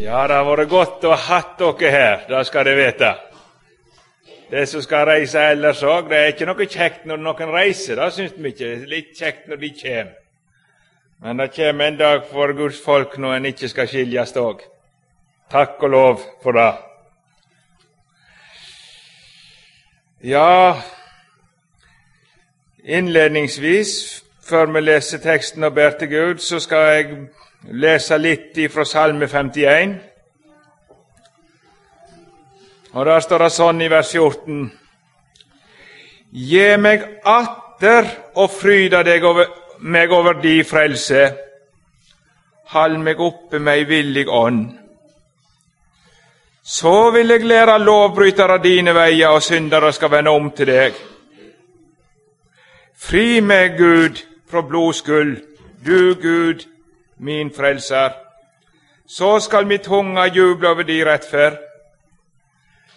Ja, det har vært godt å ha hatt dere her, det skal dere vite. Det som skal reise ellers òg, det er ikke noe kjekt når noen reiser, det syns vi ikke. Det er litt kjekt når de kommer. Men det kommer en dag for Guds folk når en ikke skal skiljes òg. Takk og lov for det. Ja, innledningsvis, før vi leser teksten og ber til Gud, så skal jeg lese litt fra Salme 51. Og Der står det sånn i vers 14.: Gi meg atter og fryda deg over, meg over di frelse. Hald meg oppe med ei villig ånd. Så vil jeg lære lovbrytere dine veier, og syndere skal vende om til deg. Fri meg, Gud, fra blodskyld, du Gud, min frelser. Så skal mitt tunga juble over di rettferd.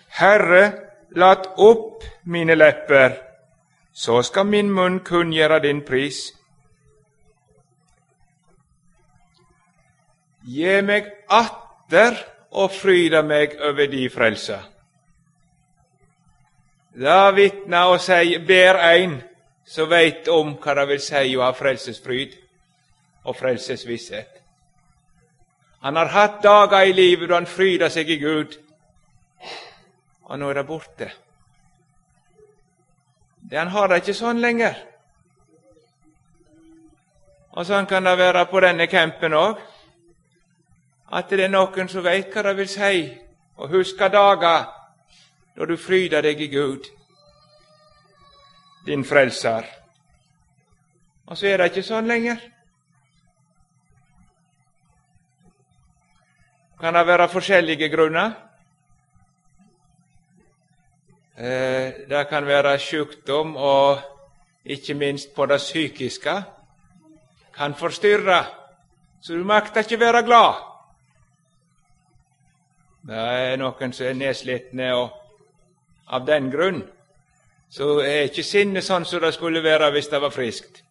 Herre, lat opp mine lepper, så skal min munn kunngjøre din pris. Gi meg atter og fryde meg over di frelse. Da vitner og sier, ber ein som veit om hva det vil si å ha frelsesfryd og frelsesvisshet. Han har hatt dager i livet da han fryda seg i Gud, og nå er det borte. Det Han har det ikke sånn lenger. Og sånn kan det være på denne campen òg. At det er noen som veit hva det vil si å huske dager da du fryder deg i Gud, din frelser. Og så er det ikke sånn lenger. Kan det være forskjellige grunner? Eh, det kan være sykdom, og ikke minst på det psykiske kan forstyrre, så du makter ikke være glad. Det er noen som er nedslitne, av den grunn så er ikke sinnet sånn som det skulle være hvis det var friskt.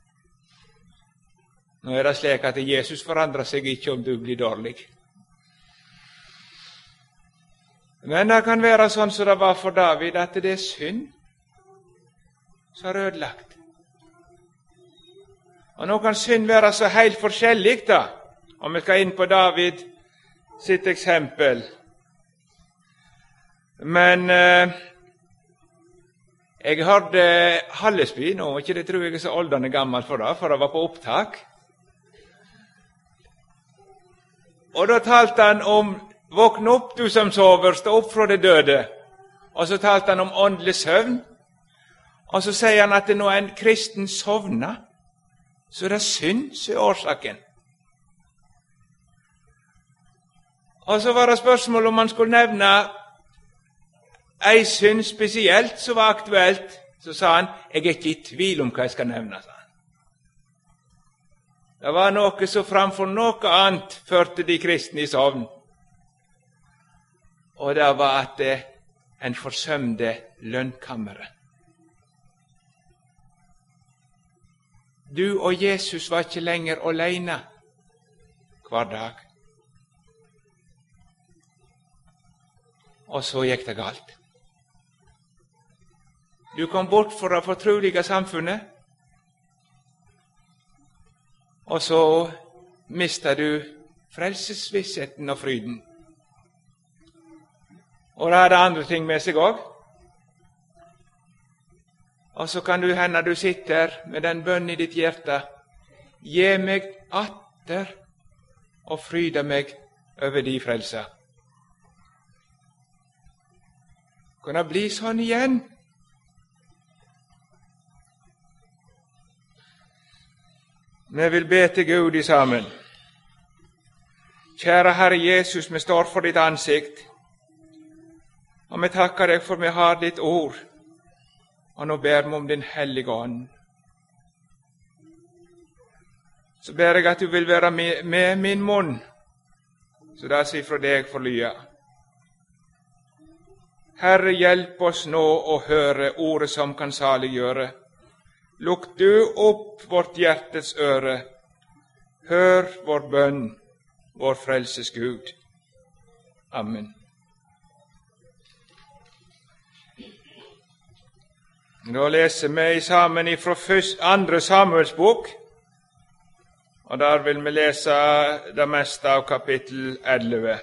Nå er det slik at Jesus forandrer seg ikke om du blir dårlig. Men det kan være sånn som det var for David, at det er synd som har ødelagt. Og Nå kan synd være så helt forskjellig, da, om vi skal inn på David sitt eksempel. Men eh, jeg hørte Hallesby nå, ikke det tror jeg er så oldende gammel for det, for det var på opptak. Og da talte han om Våkne opp, du som sover, stå opp fra de døde. Og så talte han om åndelig søvn. Og så sier han at når en kristen sovner, så er det synd som er årsaken. Og så var det spørsmål om han skulle nevne ei synd spesielt som var aktuelt. Så sa han jeg er ikke i tvil om hva jeg skal nevne. sa han. Det var noe som framfor noe annet førte de kristne i sovn og det var at eh, en forsømte lønnkammeret. Du og Jesus var ikke lenger alene hver dag. Og så gikk det galt. Du kom bort fra det fortrolige samfunnet, og så mista du frelsesvissheten og fryden. Og det hadde andre ting med seg òg. Og så kan du hende du sitter med den bønnen i ditt hjerte. Gi meg atter og fryde meg over di frelse. Kan det bli sånn igjen? Vi vil be til Gud i sammen. Kjære Herre Jesus, vi står for ditt ansikt. Og vi takker deg for vi har ditt ord, og nå ber vi om Din Hellige Ånd. Så ber jeg at du vil være med, med min munn, så det som fra deg får lye. Herre, hjelp oss nå å høre ordet som kan saliggjøre. Lukk du opp vårt hjertes øre. Hør vår bønn, vår frelses Gud. Amen. Da leser vi sammen fra andre Samuels bok, og der vil vi lese det meste av kapittel 11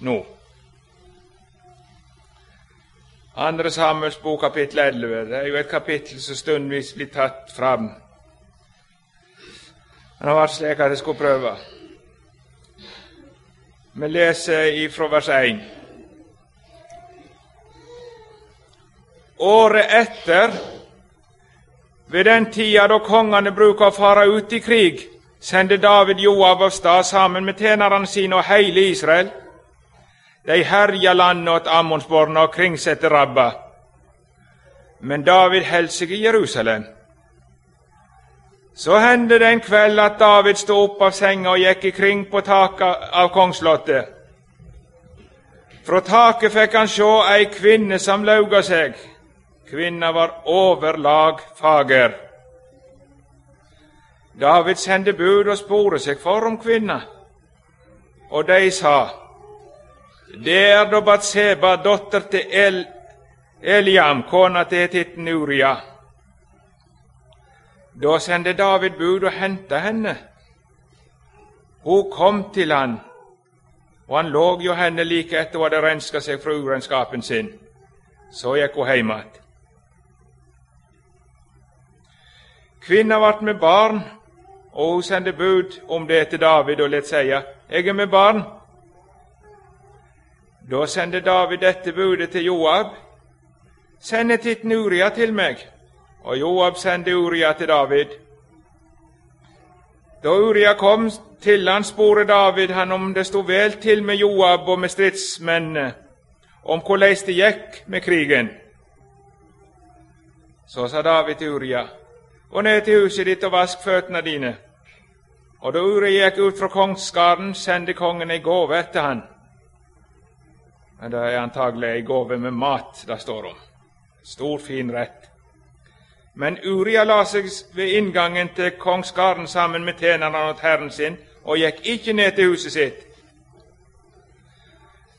nå. Andre Samuels bok, kapittel 11. Det er jo et kapittel som stundvis blir tatt fram. Men det var slik at jeg skulle prøve. Vi leser ifra vers 1. Året etter, ved den tida da kongene bruker å fare ut i krig, sendte David Joab av stad sammen med tjenerne sine og hele Israel. De herja landet åt Ammonsborna og kringsette Rabba. Men David held seg i Jerusalem. Så hendte det en kveld at David stod opp av senga og gikk ikring på taket av kongsslottet. Fra taket fikk han sjå ei kvinne som lauga seg. Kvinna var overlag fager. David sendte bud og spore seg for om kvinna, og de sa:" Det er da Batseba, datter til El Eliam, kona til Etitten Uria. Da sendte David bud og henta henne. Hun kom til han, og han lå jo henne like etter hun hadde renska seg fra urenskapen sin. Så gikk hun hjem igjen. Kvinna vart med barn, og hun sendte bud om det til David og lot seie, Jeg er med barn. Da sendte David dette budet til Joab. Send titten Uria til meg. Og Joab sendte Uria til David. Da Uria kom til han, spurte David han om det sto vel til med Joab og med stridsmennene, om hvordan det gikk med krigen. Så sa David til Uria, Gå ned til huset ditt og vask føttene dine. Og da Uri gikk ut fra kongsgarden, sendte kongen ei gave etter han. Men det er antagelig ei gave med mat det står om. Stor, fin rett. Men Uria la seg ved inngangen til kongsgarden sammen med tjenerne og herren sin, og gikk ikke ned til huset sitt.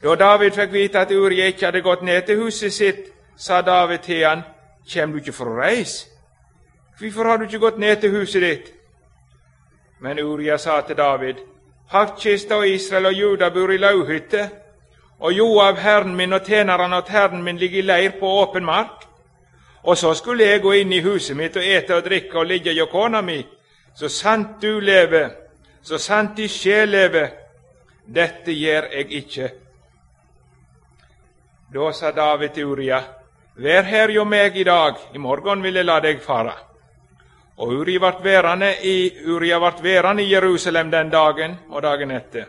Da David fikk vite at Uria ikke hadde gått ned til huset sitt, sa David til han, Kjem du ikke for å reise? Hvorfor har du ikke gått ned til huset ditt? Men Uria sa til David, Hartkista og Israel og Juda bor i lauhytte, og Joab, herren min, og tjenerne og herren min ligger i leir på åpen mark. Og så skulle jeg gå inn i huset mitt og ete og drikke og ligge hjå kona mi. Så sant du lever, så sant de sjel lever, dette gjør jeg ikke. Da sa David til Uria, Vær her hjå meg i dag, i morgen vil jeg la deg fara. Og Uria vart værende i, Uria vart værende i Jerusalem den dagen og dagen etter.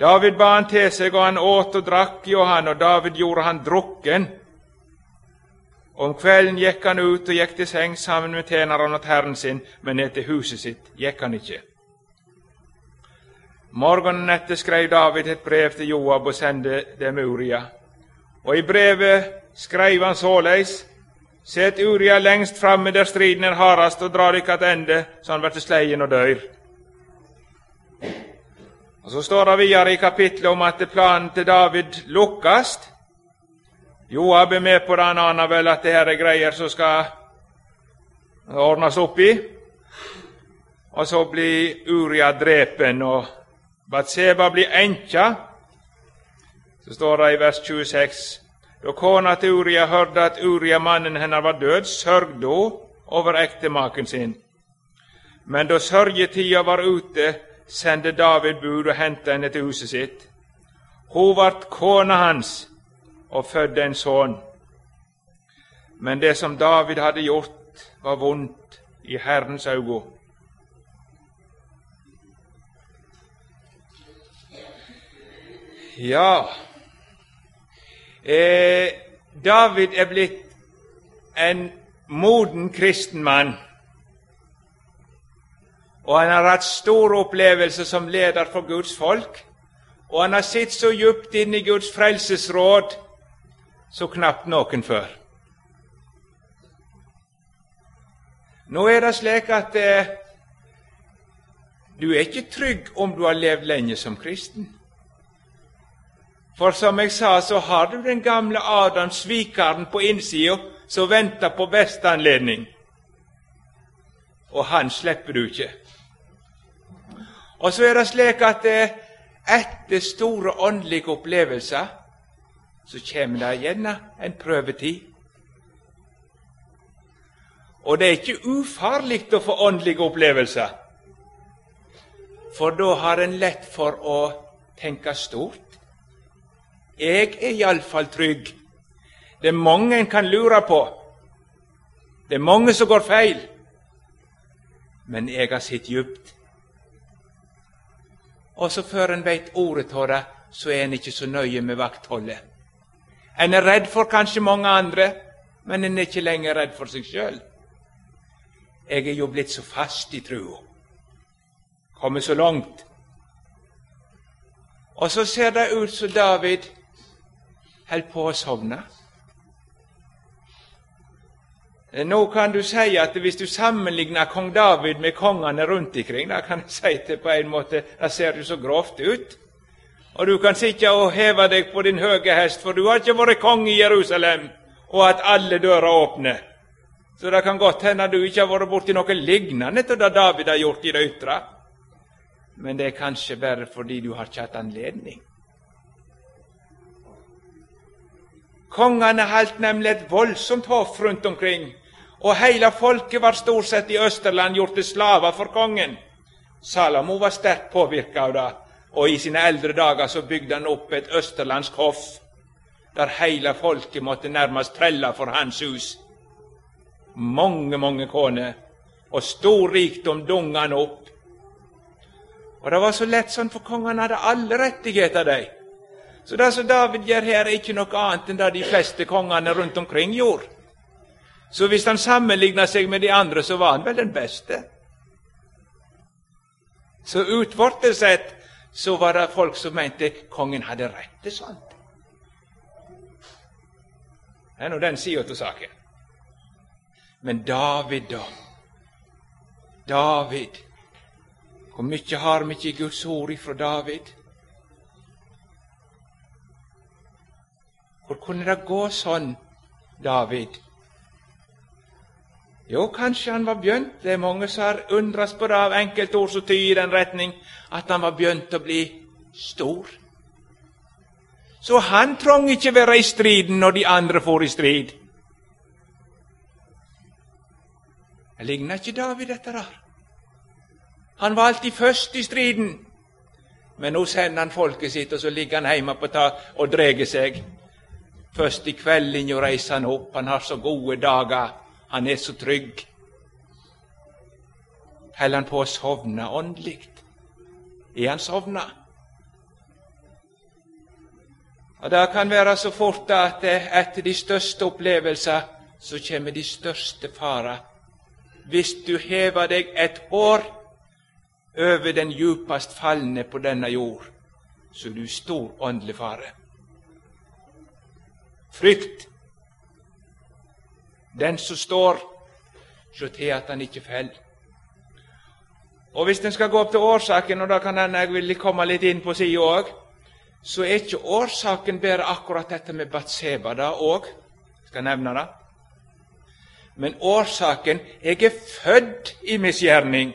David ba han til seg, og han åt og drakk jo han, og David gjorde han drukken. Om kvelden gikk han ut og gikk til seng sammen med tjeneren og herren sin, men ned til huset sitt gikk han ikke. Morgenen etter skrev David et brev til Joab og sendte det med Uria. Og i brevet skrev han såleis Set Uria lengst framme der striden er hardest, og drar dykk attende, så han blir sleien og dør. Og Så står det videre i kapittelet om at planen til David lukkast. Joab er med på det, han aner vel at det her er greier som skal ordnes opp i. Og så blir Uria drepen, og Batseba blir enkja. Så står det i vers 26 da kona til Uria hørte at Uria, mannen hennes, var død, sørgde hun over ektemaken sin. Men da sørgetida var ute, sendte David bud og hentet henne til huset sitt. Hun vart kona hans og fødte en sønn. Men det som David hadde gjort, var vondt i Herrens øyne. Ja, Eh, David er blitt en moden kristen mann. Og han har hatt store opplevelser som leder for Guds folk. Og han har sittet så djupt inne i Guds frelsesråd så knapt noen før. Nå er det slik at eh, du er ikke trygg om du har levd lenge som kristen. For som jeg sa, så har du den gamle Adam, svikeren, på innsida, som venter på beste anledning. Og han slipper du ikke. Og så er det slik at eh, etter store åndelige opplevelser så kommer det gjerne en prøvetid. Og det er ikke ufarlig å få åndelige opplevelser, for da har en lett for å tenke stort. Jeg er iallfall trygg. Det er mange en kan lure på. Det er mange som går feil. Men jeg har sett djupt. Og så før en veit ordet av det, så er en ikke så nøye med vaktholdet. En er redd for kanskje mange andre, men en er ikke lenger redd for seg sjøl. Jeg er jo blitt så fast i trua, kommet så langt. Og så ser det ut som David holder på å sovne. Nå kan du si at hvis du sammenligner kong David med kongene rundt omkring, da kan jeg si det på en måte, det ser jo så grovt ut. Og du kan sitte og heve deg på din høye hest, for du har ikke vært konge i Jerusalem og at alle dører åpne. Så det kan godt hende du ikke har vært borti noe lignende til det David har gjort i det ytre. Men det er kanskje bare fordi du har ikke hatt anledning. Kongene holdt nemlig et voldsomt hoff rundt omkring, og hele folket var stort sett i Østerland gjort til slaver for kongen. Salomo var sterkt påvirka av det, og i sine eldre dager så bygde han opp et østerlandsk hoff, der hele folket måtte nærmest trelle for hans hus. Mange, mange koner, og stor rikdom dunga han opp. Og det var så lett sånn, for kongene hadde alle rettigheter, de. Så det som David gjør her, er ikke noe annet enn det de fleste kongene rundt omkring gjorde. Så hvis han sammenligna seg med de andre, så var han vel den beste. Så utvortes sett så var det folk som mente kongen hadde rett til sånt. Det er nå den sida av saken. Men David, da? David Hvor mye har vi ikke i Guds ord ifra David? Hvor kunne det gå sånn, David? Jo, kanskje han var begynt. Det er mange som har undres på det av enkeltord som tyder i den retning, at han var begynt å bli stor. Så han trong ikke være i striden når de andre for i strid. Det ligner ikke David, dette der. Han var alltid først i striden. Men nå sender han folket sitt, og så ligger han hjemme på tak og drar seg. Først i kveldinga reiser han opp, han har så gode dager. Han er så trygg. Holder han på å sovne åndelig? Er han sovna? Og Det kan være så fort at etter de største opplevelser så kommer de største farer. Hvis du hever deg et hår over den djupest falne på denne jord, så er du stor åndelig fare. Frykt den som står, så til at han ikke faller. Og Hvis en skal gå opp til årsaken, og da kan hende jeg vil komme litt inn på sida òg, så er ikke årsaken bare akkurat dette med Batseba da òg. Skal nevne det. Men årsaken Jeg er født i misgjerning.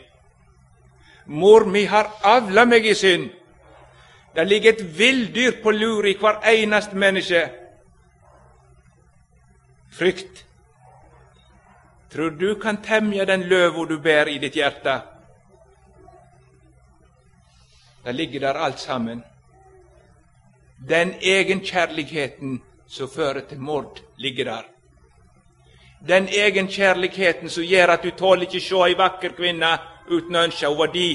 Mor mi har avla meg i synd. Det ligger et villdyr på lur i hver eneste menneske. Frykt Tror du kan temje den løva du bærer i ditt hjerte? Det ligger der alt sammen. Den egenkjærligheten som fører til mord, ligger der. Den egenkjærligheten som gjør at du tåler ikke se ei vakker kvinne uten å ønske hun var di.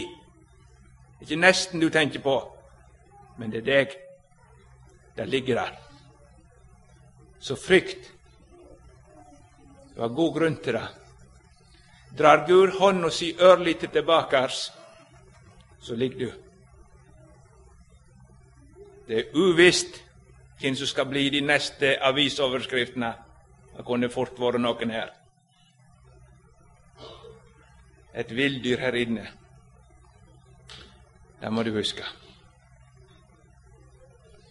Det er ikke nesten du tenker på, men det er deg. Det ligger der. Så frykt det var god grunn til det. Drar Gud hånda si ørlite tilbakers, så ligger du. Det er uvisst hvem som skal bli de neste avisoverskriftene. Det kunne fort vært noen her. Et villdyr her inne. Det må du huske.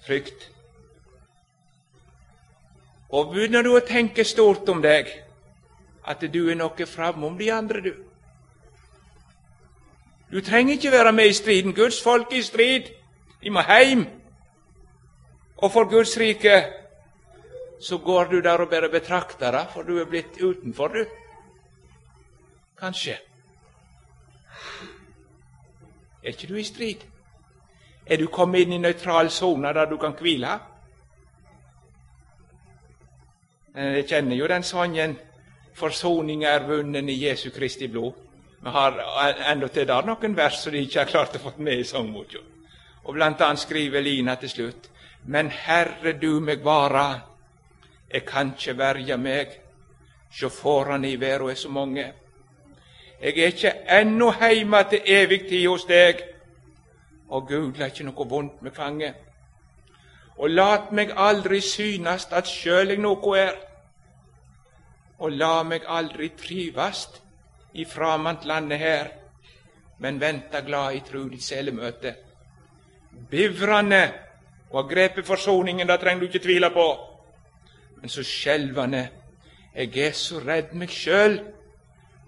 Frykt. Og begynner du å tenke stort om deg, at du er noe framom de andre, du. Du trenger ikke være med i striden. Guds folk er i strid. De må heim. Og for Guds rike så går du der og bare betrakter det, for du er blitt utenfor, du. Kanskje. Er ikke du i strid? Er du kommet inn i nøytral sone der du kan hvile? Eh, jeg kjenner jo den sangen 'Forsoning er vunnen i Jesu Kristi blod'. Vi har endatil der noen vers som de ikke har klart å få med i sangboka. Og blant annet skriver Lina til slutt Men Herre, du meg vara, jeg kan ikke verja meg, sjå foran i verda er så mange. Jeg er ikke ennå heima til evig tid hos deg, og Gud la ikke noe vondt med fanget. Og lat meg aldri synast at sjøl eg noko er, og la meg aldri trivast i framantlandet her, men venta glad i trulig selemøte. Bivrande og har grepet forsoningen, det trenger du ikke tvile på. Men så skjelvende, eg er så redd meg sjøl.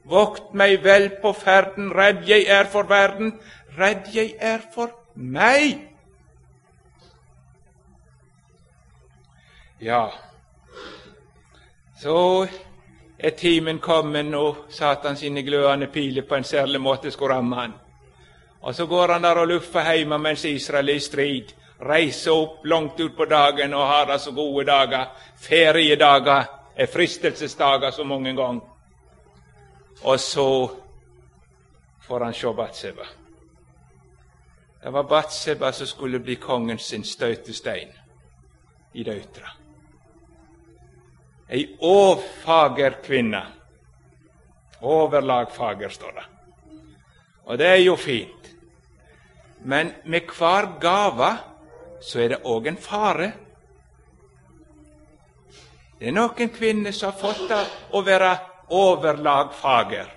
Vokt meg vel på ferden, redd jeg er for verden, redd jeg er for meg. Ja, så er timen kommet og Satan sine glødende piler på en særlig måte skulle ramme han. Og så går han der og luffer hjemme mens Israel er i strid. Reiser opp langt utpå dagen og har altså gode dager. Feriedager er fristelsesdager så mange ganger. Og så får han se Batseba. Det var Batseba som skulle bli kongens sin støtestein i ytre. Ei åfager kvinne. Overlagfager, står det. Og det er jo fint. Men med hver gave så er det òg en fare. Det er noen kvinner som har fått det å være overlagfager.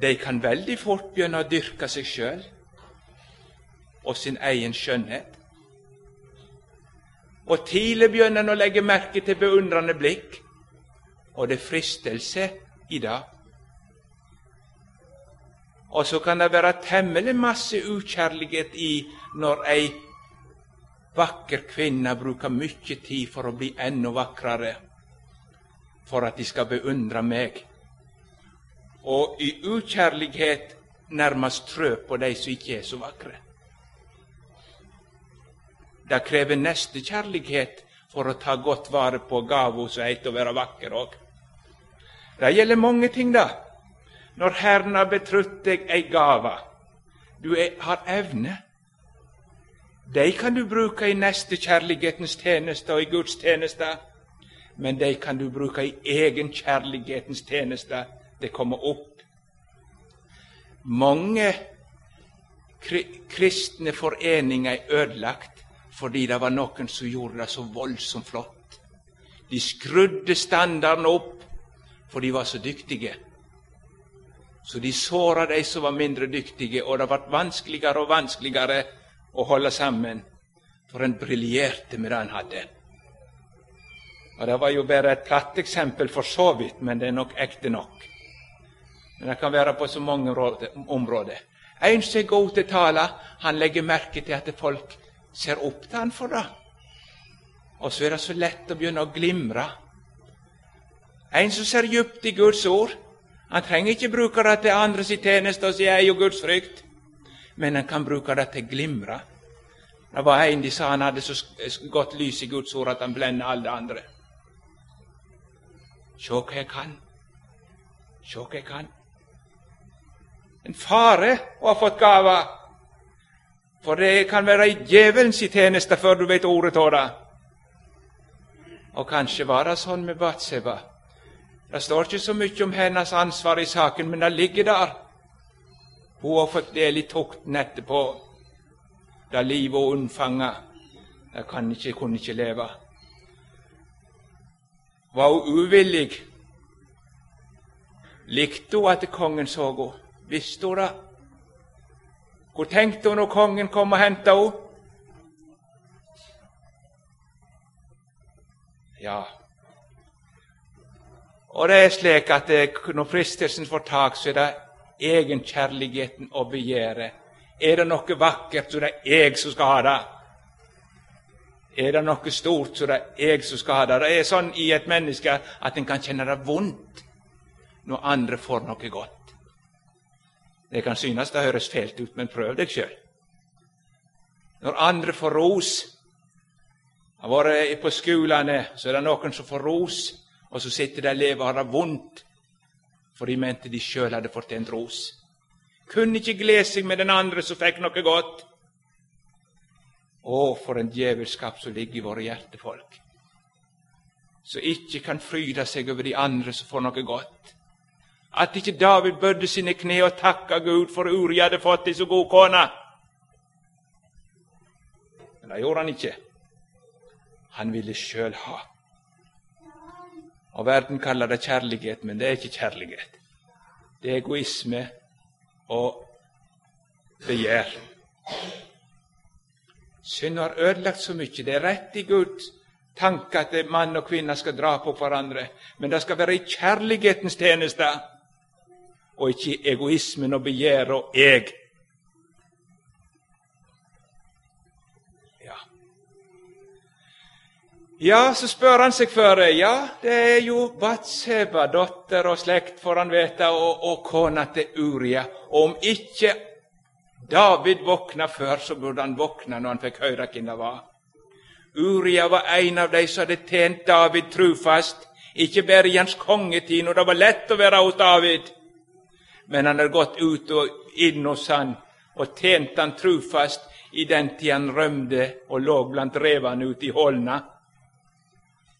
De kan veldig fort begynne å dyrke seg sjøl og sin egen skjønnhet. Og tidlig begynner en å legge merke til beundrende blikk, og det er fristelse i det. Og så kan det være temmelig masse ukjærlighet i når ei vakker kvinne bruker mye tid for å bli enda vakrere, for at de skal beundre meg, og i ukjærlighet nærmest trø på de som ikke er så vakre. Det krever nestekjærlighet for å ta godt vare på gava som heter å være vakker òg. Det gjelder mange ting, da. Når Herren har betrutt deg ei gave, du er, har evne, de kan du bruke i nestekjærlighetens tjeneste og i Guds tjeneste, men de kan du bruke i egen kjærlighetens tjeneste. Det kommer opp. Mange kristne foreninger er ødelagt fordi det var noen som gjorde det så voldsomt flott. De skrudde standarden opp, for de var så dyktige. Så de såra de som var mindre dyktige, og det ble vanskeligere og vanskeligere å holde sammen, for en briljerte med det en hadde. Og Det var jo bare et platt eksempel for så vidt, men det er nok ekte nok. Men det kan være på så mange områder. En som er god til å tale, han legger merke til at folk ser opp til han for det. Og så er det så lett å begynne å glimre. En som ser djupt i Guds ord, han trenger ikke bruke det til andre sin tjeneste og si 'jeg er Guds frykt', men han kan bruke det til glimre. Det var en de sa han hadde så godt lys i Guds ord at han blender alle andre. Sjå hva jeg kan. Sjå hva jeg kan. En fare å ha fått gaver for det kan være i djevelens tjeneste før du vet ordet av det. Og kanskje var det sånn med Batseba. Det står ikke så mye om hennes ansvar i saken, men det ligger der. Hun har fått del i tukten etterpå, da livet og unnfanga. Det kan ikke, kunne ikke leve. Var hun uvillig? Likte hun at kongen så henne? Visste hun det? Hvor tenkte hun når kongen kom og henta henne? Ja. Og det er slik at det, når fristelsen får tak, så er det egenkjærligheten og begjæret. Er det noe vakkert, så det er det jeg som skal ha det. Er det noe stort, så det er det jeg som skal ha det. Det er sånn i et menneske at en kan kjenne det vondt når andre får noe godt. Det kan synes det høres fælt ut, men prøv deg sjøl. Når andre får ros Har vært på skolene, så er det noen som får ros, og så sitter det elever og har det vondt, for de mente de sjøl hadde fortjent ros. Kunne ikke glede seg med den andre som fikk noe godt. Å, for en djevelskap som ligger i våre hjertefolk, som ikke kan fryde seg over de andre som får noe godt. At ikke David bødde sine kne og takka Gud for Uri hadde fått ei så god kone. Men det gjorde han ikke. Han ville sjøl ha. Og verden kaller det kjærlighet, men det er ikke kjærlighet. Det er egoisme og begjær. Synd har ødelagt så mye. Det er rett i Guds tanke at mann og kvinne skal dra på hverandre, men det skal være i kjærlighetens tjeneste, og ikke egoismen og begjæret og jeg. Ja, ja, så spør han seg for Ja, det er jo Batseba, datter og slekt, får han vite, og, og kona til Uria. Og om ikke David våkna før, så burde han våkne når han fikk høre hvem det var. Uria var en av de som hadde tjent David trufast, ikke bare i hans kongetid, når det var lett å være hos David, men han hadde gått ut og inn hos han og tjent han trufast i den tid han rømde og lå blant revene ute i Holna.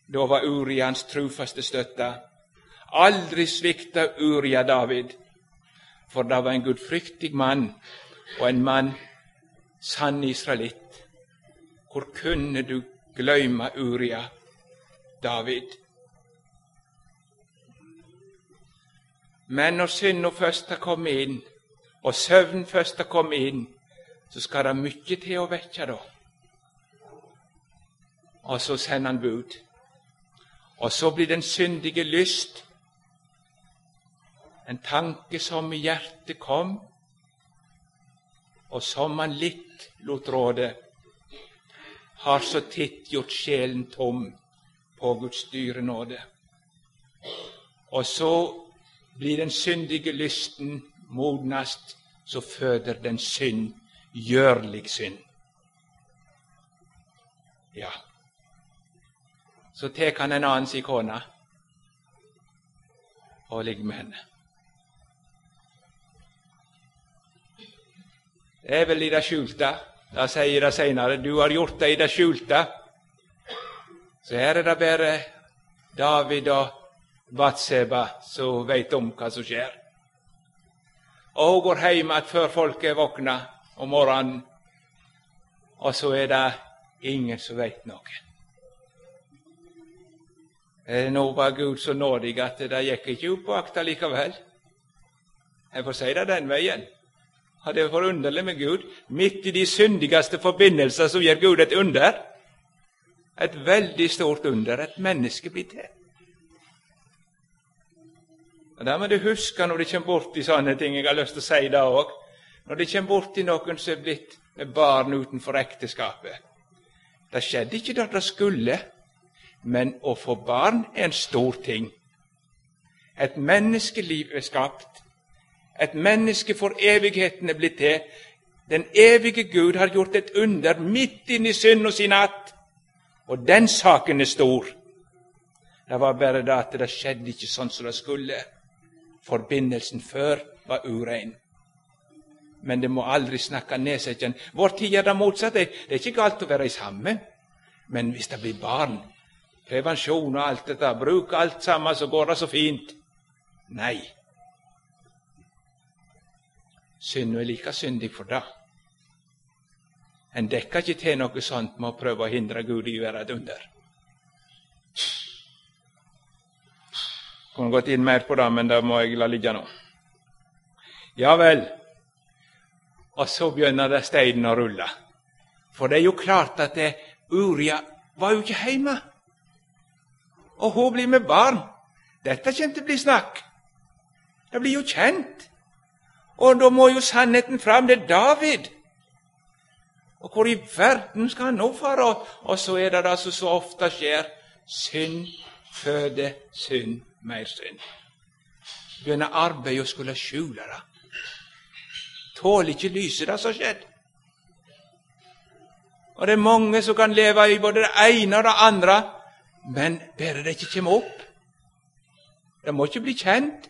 Da var Uria hans trufaste støtte. Aldri svikta Uria David, for det var en gudfryktig mann og en mann sann israelitt. Hvor kunne du gløyma Uria David? Men når synda først har kommet inn, og søvn først har kommet inn, så skal det mye til å vekke da. Og så sender han bud. Og så blir den syndige lyst en tanke som i hjertet kom, og som man litt lot råde, har så titt gjort sjelen tom på Guds dyre nåde. Og så blir den syndige lysten modnast, så føder den synd, gjørlig synd. Ja, så tek han en annen si kone og ligger med henne. Det er vel i det skjulte. Det sier det seinere du har gjort det i det skjulte. Så her er det bare David og Batseba som veit om hva som skjer. Og hun går hjem igjen før folk er våkna om morgenen, og så er det ingen som veit noe. Nå var Gud så nådig at det gikk ikke opp på akta likevel. Jeg får si det den veien. Og det er forunderlig med Gud. Midt i de syndigste forbindelser så gjør Gud et under. Et veldig stort under. Et menneske blir til. Og Det må du huske når du kommer borti sånne ting. Jeg har lyst til å si det òg. Når du kommer borti noen som er blitt barn utenfor ekteskapet. Det skjedde ikke det det skulle. Men å få barn er en stor ting. Et menneskeliv er skapt. Et menneske for evigheten er blitt til. Den evige Gud har gjort et under midt inni synd og sin natt. Og den saken er stor. Det var bare det at det skjedde ikke sånn som det skulle. Forbindelsen før var urein. Men det må aldri snakke nedsettende. Vår tid er det motsatte. Det er ikke galt å være sammen, men hvis det blir barn, prevensjon og alt dette. Bruk alt sammen, så går det så fint. Nei. Synd er like syndig for det. En dekker ikke til noe sånt med å prøve å hindre Gud i å gjøre et under. Kunne gått inn mer på det, men det må jeg la ligge nå. Ja vel. Og så begynner det steinen å rulle. For det er jo klart at det, Uria var jo ikke hjemme. og hun blir med barn. Dette kommer til å bli snakk. Det blir jo kjent. Og da må jo sannheten fram. Det er David. Og hvor i verden skal han nå fare? Og så er det det som så ofte skjer. Synd føder synd, mer synd. Begynner arbeidet å skulle skjule det. Tåler ikke lyset, det som har skjedd. Og det er mange som kan leve i både det ene og det andre, men bare det ikke kommer opp. Det må ikke bli kjent.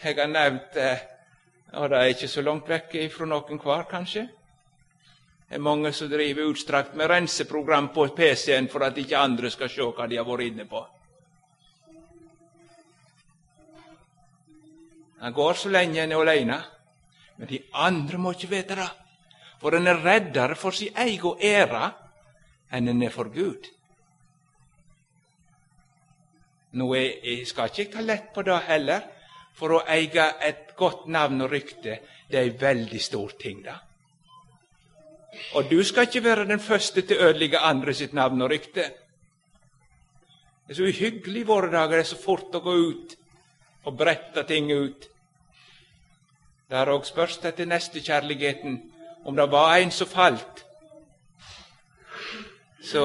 Jeg har nevnt eh, og det er ikke så langt vekk fra noen hver, kanskje. Det er mange som driver utstrakt med renseprogram på PC-en for at ikke andre skal se hva de har vært inne på. Han går så lenge en er alene, men de andre må ikke vite det. For en er reddere for sin egen ære enn en er for Gud. Nå jeg skal ikke ta lett på det heller, for å eie et godt navn og rykte, det er en veldig stor ting, da. Og du skal ikke være den første til å ødelegge andre sitt navn og rykte. Det er så uhyggelig i våre dager, det er så fort å gå ut og brette ting ut. Det har òg spørs etter nestekjærligheten, om det var en som falt. Så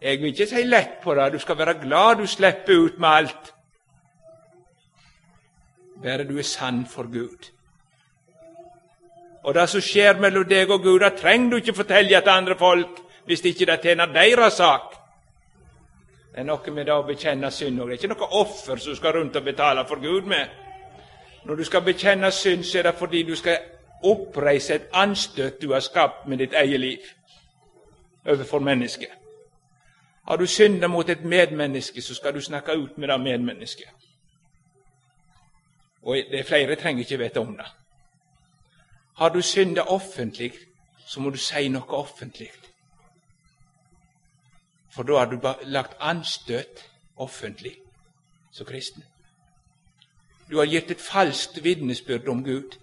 jeg vil ikke si lett på det. Du skal være glad du slipper ut med alt bare du er sann for Gud. Og det som skjer mellom deg og Gud, det trenger du ikke fortelle til andre folk hvis det ikke det tjener deres sak. Det er noe med det å bekjenne synd og Det er ikke noe offer som du skal rundt og betale for Gud med. Når du skal bekjenne synd, så er det fordi du skal oppreise et anstøt du har skapt med ditt eget liv overfor mennesket. Har du synda mot et medmenneske, så skal du snakke ut med det medmennesket. Og er flere trenger ikke vite om det. Har du synda offentlig, så må du si noe offentlig. For da har du lagt anstøt offentlig som kristen. Du har gitt et falskt vitnesbyrd om Gud.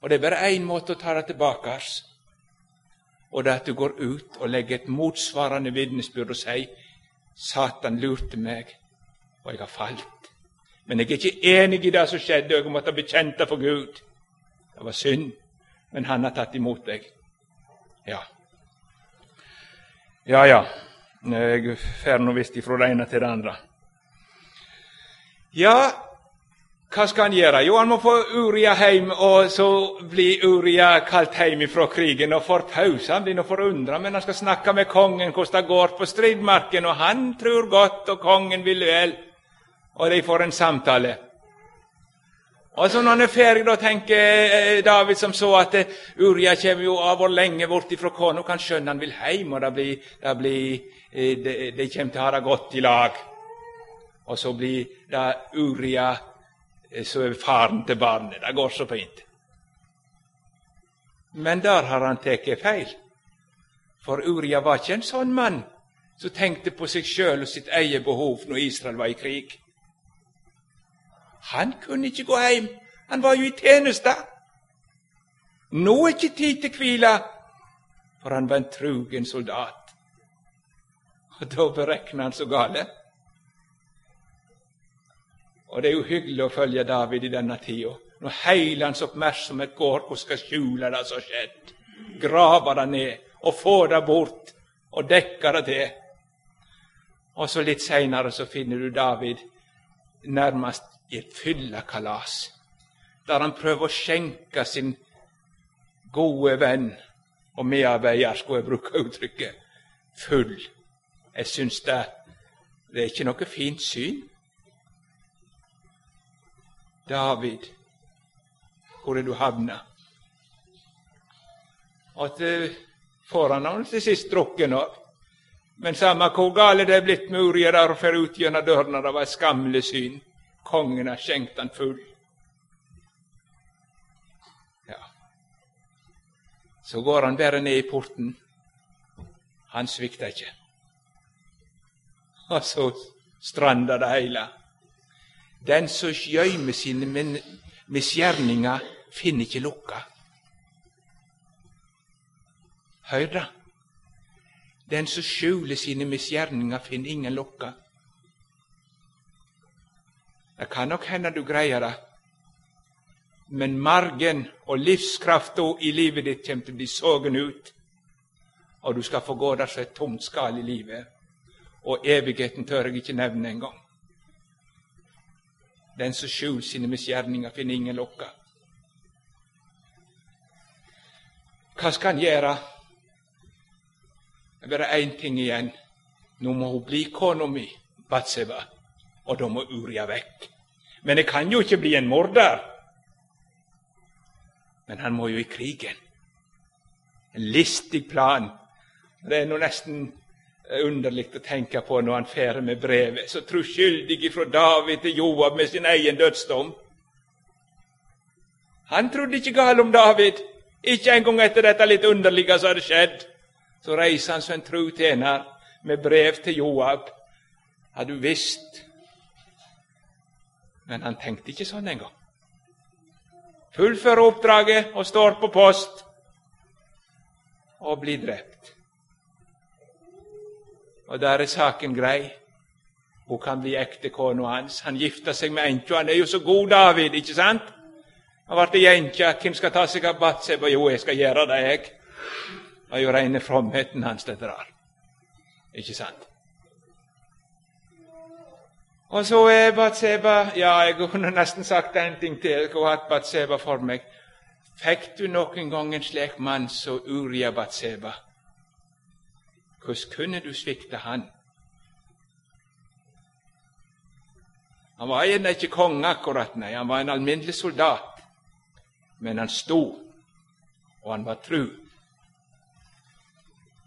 Og det er bare én måte å ta det tilbake. Og det er at du går ut og legger et motsvarende vitnesbyrd og sier Satan lurte meg, og jeg har falt. Men jeg er ikke enig i det som skjedde, og jeg måtte bekjent det for Gud. Det var synd, men han har tatt imot deg. Ja. Ja, ja. Jeg fer nå visst ifra det ene til det andre. Ja, hva skal han gjøre? Jo, han må få Uria hjem, og så blir Uria kalt hjem ifra krigen og får pause. Han blir nå forundra, men han skal snakke med kongen hvordan det går på stridmarken, og han tror godt, og kongen vil vel og de får en samtale. Og så Når han er ferdig, da tenker eh, David som så at eh, Uria kommer jo av og lenge bort ifra kona. Kan skjønne han vil hjem, og det blir, det blir, eh, de, de kommer til å ha det godt i lag. Og så blir det Uria som er faren til barnet. Det går så fint. Men der har han tatt feil. For Uria var ikke en sånn mann som tenkte på seg sjøl og sitt eget behov når Israel var i krig. Han kunne ikke gå hjem. Han var jo i tjeneste. Nå er ikke tid til hvile, for han var en trugen soldat. Og da berekna han så gale. Og det er jo hyggelig å følge David i denne tida, når heile hans oppmerksomhet går på skal skjule det som har skjedd, grave det ned og få det bort og dekke det til. Og så litt seinere så finner du David nærmest i et fyllekalas, der han prøver å skjenke sin gode venn og medarbeider, skulle jeg bruke uttrykket, full. Jeg syns det, det er ikke noe fint syn. David, hvor er du havna? Til får han til sist drukken av. Men samme hvor gale det er blitt med der og fer ut gjennom dørene, det var et skammelig syn. Kongen har skjenkt han full. Ja. Så går han bare ned i porten. Han svikta ikke. Og så stranda det heile. Den som gjøymer sine misgjerninger, finner ikke lukka. Høyr det? Den som skjuler sine misgjerninger, finner ingen lokka. Det kan nok hende du greier det, men margen og livskrafta i livet ditt kommer til å bli sogen ut, og du skal få gå der som et tomt skall i livet. Og evigheten tør jeg ikke nevne engang. Den som skjuler sine misgjerninger, finner ingen lokka. Hva skal han gjøre? Det er bare én ting igjen. Nå må hun bli kona mi, Batseba, og da må Uria vekk. Men det kan jo ikke bli en morder. Men han må jo i krigen. En listig plan. Det er nå nesten underlig å tenke på når han fer med brevet, så troskyldig fra David til Joab med sin egen dødsdom. Han trodde ikke galt om David, ikke engang etter dette litt underlige som hadde skjedd. Så reiser han som en tru tjener med brev til Joab. Har du visst? Men han tenkte ikke sånn engang fullfører oppdraget og står på post og blir drept. Og der er saken grei. Hun kan bli ektekona hans. Han gifter seg med enka. Han er jo så god, David, ikke sant? Han ble enke. Hvem skal ta seg av Batseba? Jo, jeg skal gjøre det, jeg. Det er jo reine fromheten hans, dette der. Ikke sant? Og så er Batseba Ja, jeg kunne nesten sagt en ting til. Jeg kunne hatt Batseba for meg. Fikk du noen gang en slik mann som Uria Batseba? Hvordan kunne du svikte han? Han var gjerne ikke konge akkurat, nei. Han var en alminnelig soldat. Men han sto, og han var tru.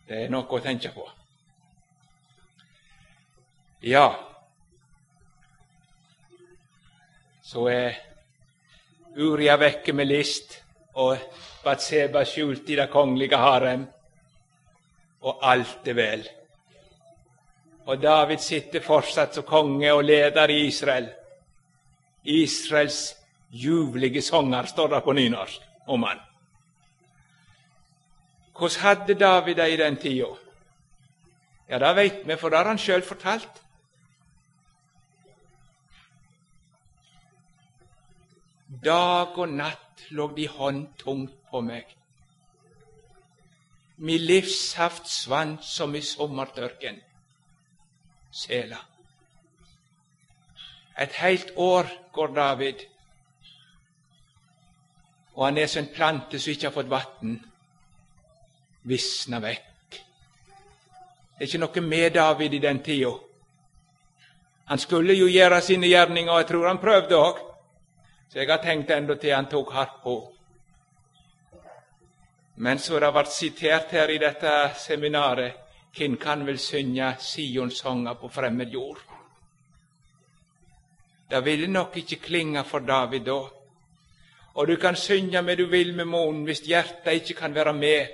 Det er noe å tenke på. Ja, så er Uria vekke med list, og Batseba skjult i det kongelige harem, og alt er vel. Og David sitter fortsatt som konge og leder i Israel. Israels ljuvlige sanger, står det på nynorsk om han. Hvordan hadde David det i den tida? Ja, det veit vi, for det har han sjøl fortalt. Dag og natt lå de håndtungt på meg. Min livssaft svant som i sommertørken. Sela. Et heilt år går David, og han er som en plante som ikke har fått vann. Visna vekk. Det er ikke noe med David i den tida. Han skulle jo gjøre sine gjerninger, og jeg tror han prøvde òg. Så jeg har tenkt enda til han tok hardt på. Men så det ble sitert her i dette seminaret, hvem kan vel synge Sion-sanger på fremmed jord? Det ville nok ikke klinge for David da. Og du kan synge med du vil med munnen hvis hjertet ikke kan være med,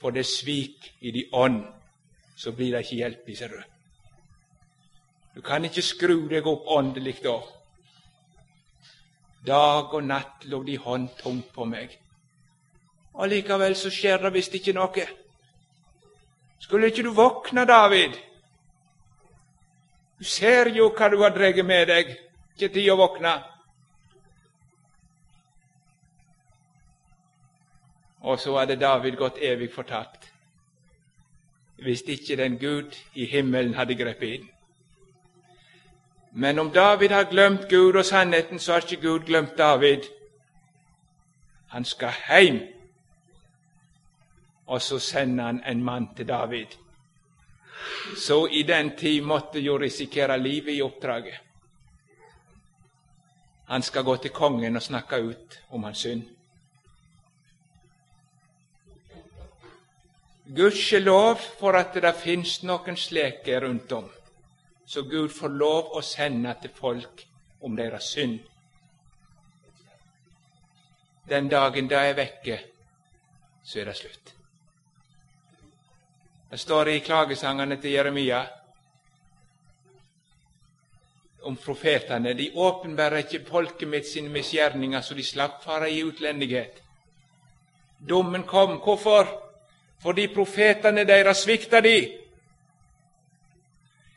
for det svik i di ånd, så blir det ikke hjelp ser du. Du kan ikke skru deg opp åndelig da. Dag og natt lå de hånd tungt på meg. Og likevel så skjer det visst ikke noe. Skulle ikke du våkne, David? Du ser jo hva du har dreget med deg. Ikke tid å våkne. Og så hadde David gått evig fortapt hvis ikke den Gud i himmelen hadde grepet inn. Men om David har glemt Gud og sannheten, så har ikke Gud glemt David. Han skal heim, og så sender han en mann til David. Så i den tid måtte jo risikere livet i oppdraget. Han skal gå til kongen og snakke ut om hans synd. Gudskjelov for at det finnes noen slike rundt om så Gud får lov å sende til folk om deres synd. Den dagen de er vekke, så er det slutt. Det står i klagesangene til Jeremia om profetene. De åpenbærer ikke folket mitt sine misgjerninger, så de slapp fare i utlendighet. Dommen kom. Hvorfor? fordi profetene deres svikta de.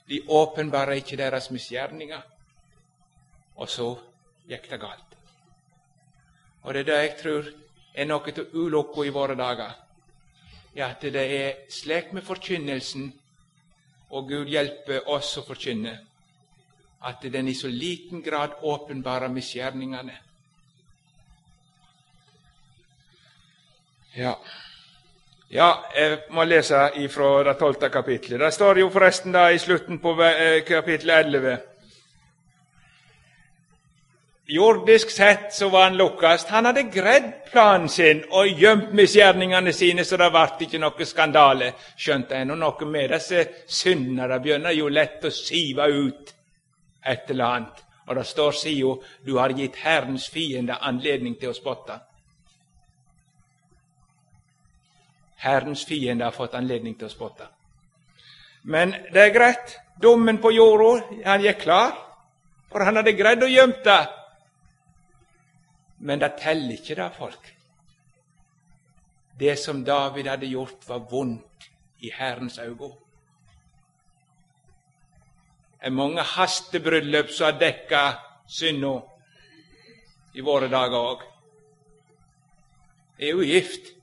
De åpenbarer ikke deres misgjerninger. Og så gikk det galt. Og det er det jeg tror er noe av ulukka i våre dager. Ja, at det er slik med forkynnelsen, og Gud hjelper oss å forkynne, at den i så liten grad åpenbarer misgjerningene. Ja. Ja, jeg må lese fra det tolvte kapitlet. Det står jo forresten da i slutten på eh, kapittel 11 Jordisk sett så var han lukkast. Han hadde greid planen sin og gjemt misgjerningene sine, så det ble ikke noe skandale. Skjønte er noe med disse syndene. Det begynner jo lett å sive ut et eller annet. Og det står sida du har gitt Herrens fiende anledning til å spotte. Herrens fiende har fått anledning til å spotte. Men det er greit. Dommen på jorda, han gikk klar, for han hadde greid å gjemme det. Men det teller ikke, det, folk. Det som David hadde gjort, var vondt i Herrens øyne. Er mange hastebryllup som har dekka synda i våre dager òg. Er jo gift.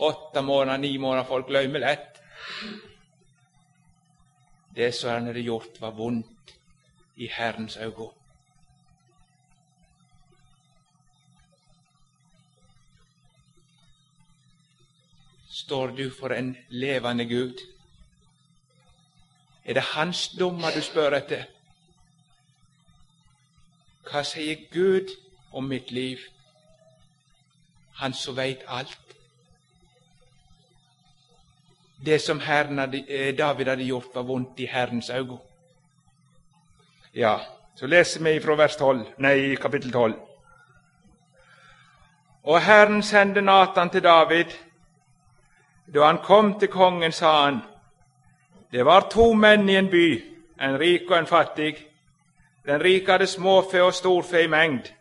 Åtte måneder, ni måneder, folk glemmer lett. Det som han hadde gjort, var vondt i Herrens øyne. står du for en levende Gud? Er det Hans dommer du spør etter? Hva sier Gud om mitt liv, Han som veit alt? Det som hadde, eh, David hadde gjort, var vondt i Herrens øyne. Ja, så leser vi fra vers 12, nei, kapittel 12. Og Herren sendte Natan til David da han kom til kongen, sa han, det var to menn i en by, en rik og en fattig. Den rike hadde småfe og storfe i mengd,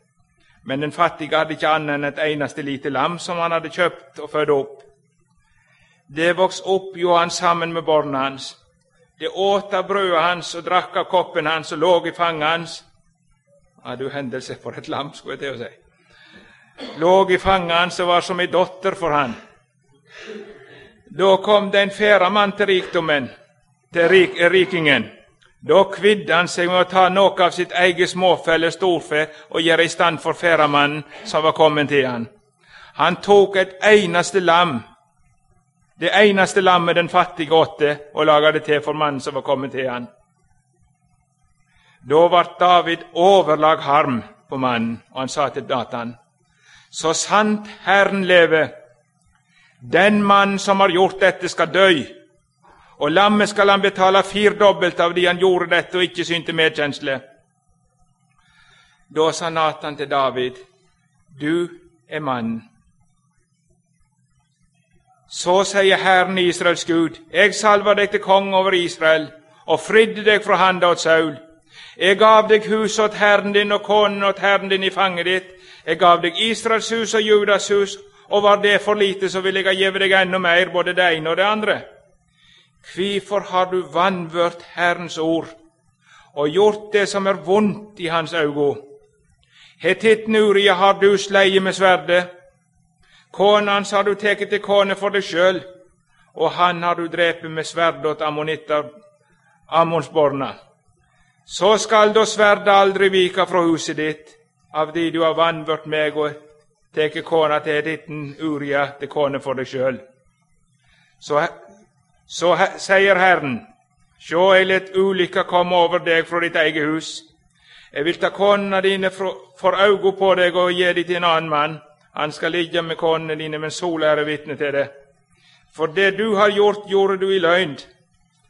men den fattige hadde ikke annet enn et eneste lite lam som han hadde kjøpt og født opp. Det vokste opp Johan sammen med barna hans. Det åt av brødet hans og drakk av koppen hans og lå i fanget hans. Ja, du hendelse for et lam, skulle jeg til å si. Lå i fanget hans og var som ei datter for han. Da kom det en ferdamann til rikdommen, til rik, rikingen. Da kvidde han seg med å ta noe av sitt eget småfelle storfe og gjøre i stand for færamannen som var kommet til han. Han tok et eneste lam, det eneste lammet den fattige åtte, og laga det til for mannen som var kommet til han. Da ble David overlag harm på mannen, og han sa til Datan, så sant Herren lever, den mann som har gjort dette, skal dø, og lammet skal han betale firdobbelt av de han gjorde dette og ikke synte medkjensle. Da sa Natan til David, du er mannen. Så sier Herren Israels Gud, jeg salva deg til konge over Israel og fridde deg fra handa åt Saul. Jeg gav deg huset åt Herren din og konen åt Herren din i fanget ditt. Jeg gav deg Israels hus og Judas hus og var det for lite, så vil jeg gjeve deg enda mer, både det ene og det andre. Hvorfor har du vanvørt Herrens ord og gjort det som er vondt i Hans øyne? Hetitten Uria har du sleie med sverdet. Kona hans har du tatt til kone for deg sjøl, og han har du drept med sverd åt ammonitter, Ammonsborna. Så skal da sverdet aldri vika fra huset ditt, av de du har vanvørt meg og tatt kona til ditten Uria til kone for deg sjøl. Så, så sier Herren, sjå, eg let ulykka komme over deg fra ditt eget hus. Eg vil ta konene dine for augo på deg og gi dem til en annen mann. Han skal ligge med konene dine, men sola er vitne til det. For det du har gjort, gjorde du i løgn.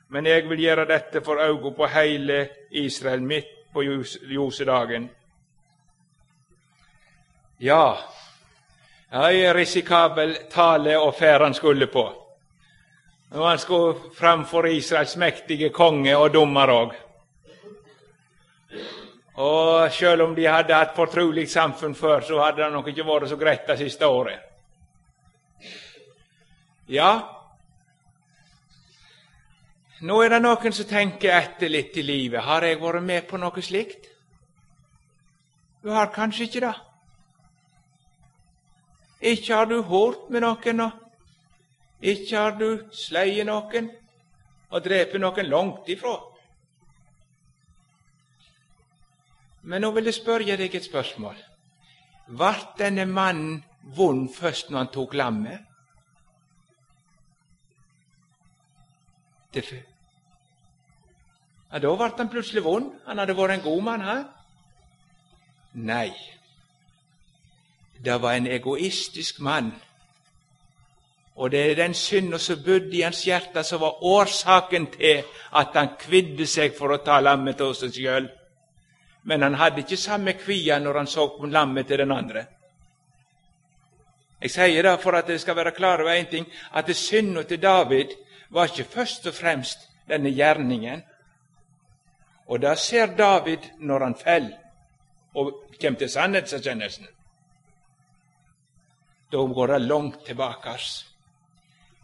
Men jeg vil gjøre dette for øynene på hele Israel midt på ljosedagen. Ja, ja, risikabel tale og ferd han skulle på. Og han skulle framfor Israels mektige konge og dommer òg. Og sjøl om de hadde hatt fortrolig samfunn før, så hadde det nok ikke vært så greit det siste året. Ja, nå er det noen som tenker etter litt i livet. Har jeg vært med på noe slikt? Du har kanskje ikke det. Ikke har du hørt med noen, og ikke har du sløyet noen og drept noen langt ifra. Men nå vil jeg spørre deg et spørsmål. Vart denne mannen vond først når han tok lammet? Ja, Da ble han plutselig vond. Han hadde vært en god mann, han. Nei, det var en egoistisk mann. Og det er den synda som bodde i hans hjerte, som var årsaken til at han kvidde seg for å ta lammet til seg sjøl. Men han hadde ikke samme kvia når han så på lammet til den andre. Jeg sier det for at dere skal være klar over én ting, at synda til David var ikke først og fremst denne gjerningen. Og det ser David når han faller og kommer til sannhetserkjennelsen. Da går det langt tilbake.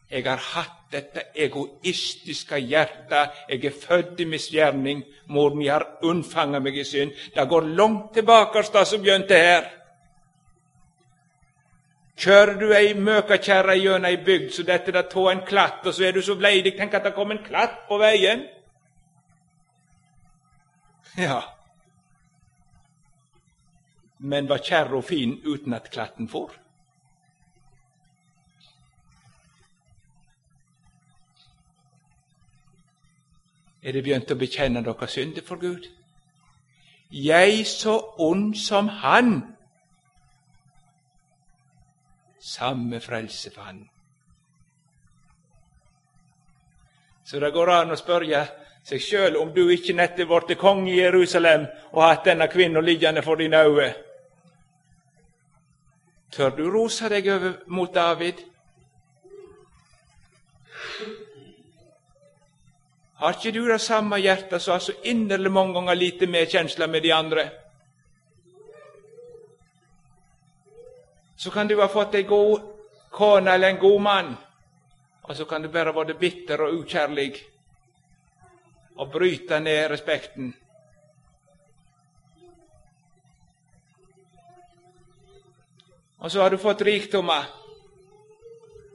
Jeg har hatt dette egoistiske hjertet. Jeg er født i misgjerning. Mor mi har unnfanget meg i synd. Det går langt tilbake, det som begynte her. Kjører du ei møkakjerre gjennom ei bygd, så detter det av en klatt, og så er du så bleidig tenk at det kom en klatt på veien. Ja, men var kjerra fin uten at klatten for? Er det begynt å bekjenne dere synder for Gud? Jeg så ond som Han. Samme frelse for Han. Så det går an å spørre seg sjøl om du ikke nettopp ble konge i Jerusalem og hatt denne kvinna liggende for dine øyne. Tør du rose deg over mot David? Har ikke du det samme hjertet som har så inderlig mange ganger lite medkjensle med de andre? Så kan du ha fått ei god kone eller en god mann, og så kan du bare være bitter og ukjærlig og bryte ned respekten. Og så har du fått rikdommer.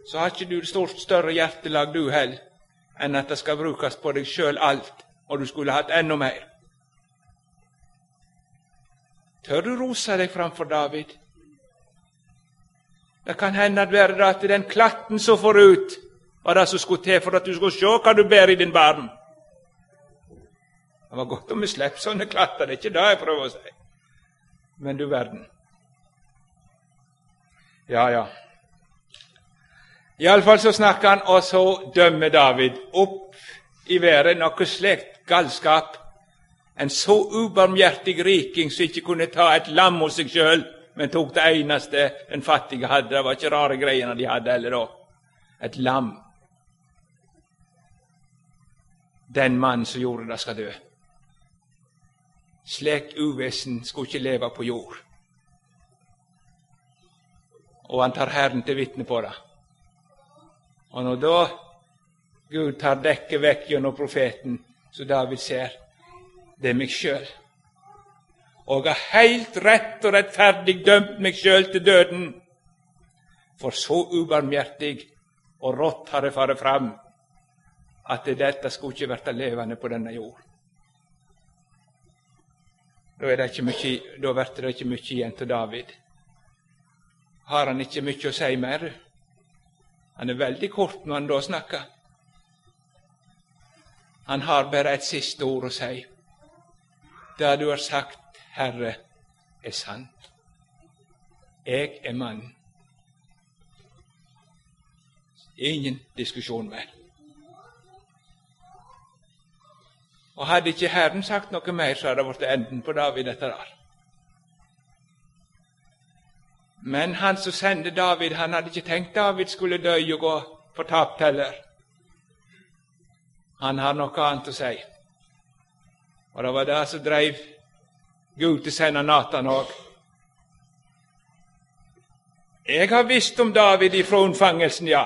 Så har ikke du stort større hjertelag, du heller, enn at det skal brukes på deg sjøl alt, og du skulle hatt enda mer. Tør du rose deg framfor David? Det kan hende at være at den klatten som får ut, var det som skulle til for at du skulle se hva du bærer i din barm. Det var godt om vi slipper sånne klatter, det er ikke det jeg prøver å si. Men du verden. Ja, ja. Iallfall så snakker han, og så dømmer David opp i været noe slikt galskap. En så ubarmhjertig riking som ikke kunne ta et lam hos seg sjøl, men tok det eneste den fattige hadde. Det var ikke rare greiene de hadde heller da. Et lam. Den mannen som gjorde det, skal dø. Slik uvesen skulle ikke leve på jord. Og han tar Herren til vitne på det. Og når da Gud tar dekket vekk gjennom profeten, så David ser det er meg sjøl. Og jeg har heilt rett og rettferdig dømt meg sjøl til døden. For så ubarmhjertig og rått har det fare fram at dette skulle ikke verte levende på denne jord. Da, er det ikke mye, da vert det ikke mye igjen til David. Har han ikke mye å si mer? Han er veldig kort når han da snakker. Han har bare et siste ord å si. Det du har sagt, Herre, er sant. Jeg er mannen. Ingen diskusjon mer. Og Hadde ikke Herren sagt noe mer, så hadde det blitt enden på David etter det. Men han som sendte David, han hadde ikke tenkt David skulle dø og gå fortapt heller. Han har noe annet å si. Og det var det som dreiv Gud til å sende Natan òg. Jeg har visst om David ifra unnfangelsen, ja.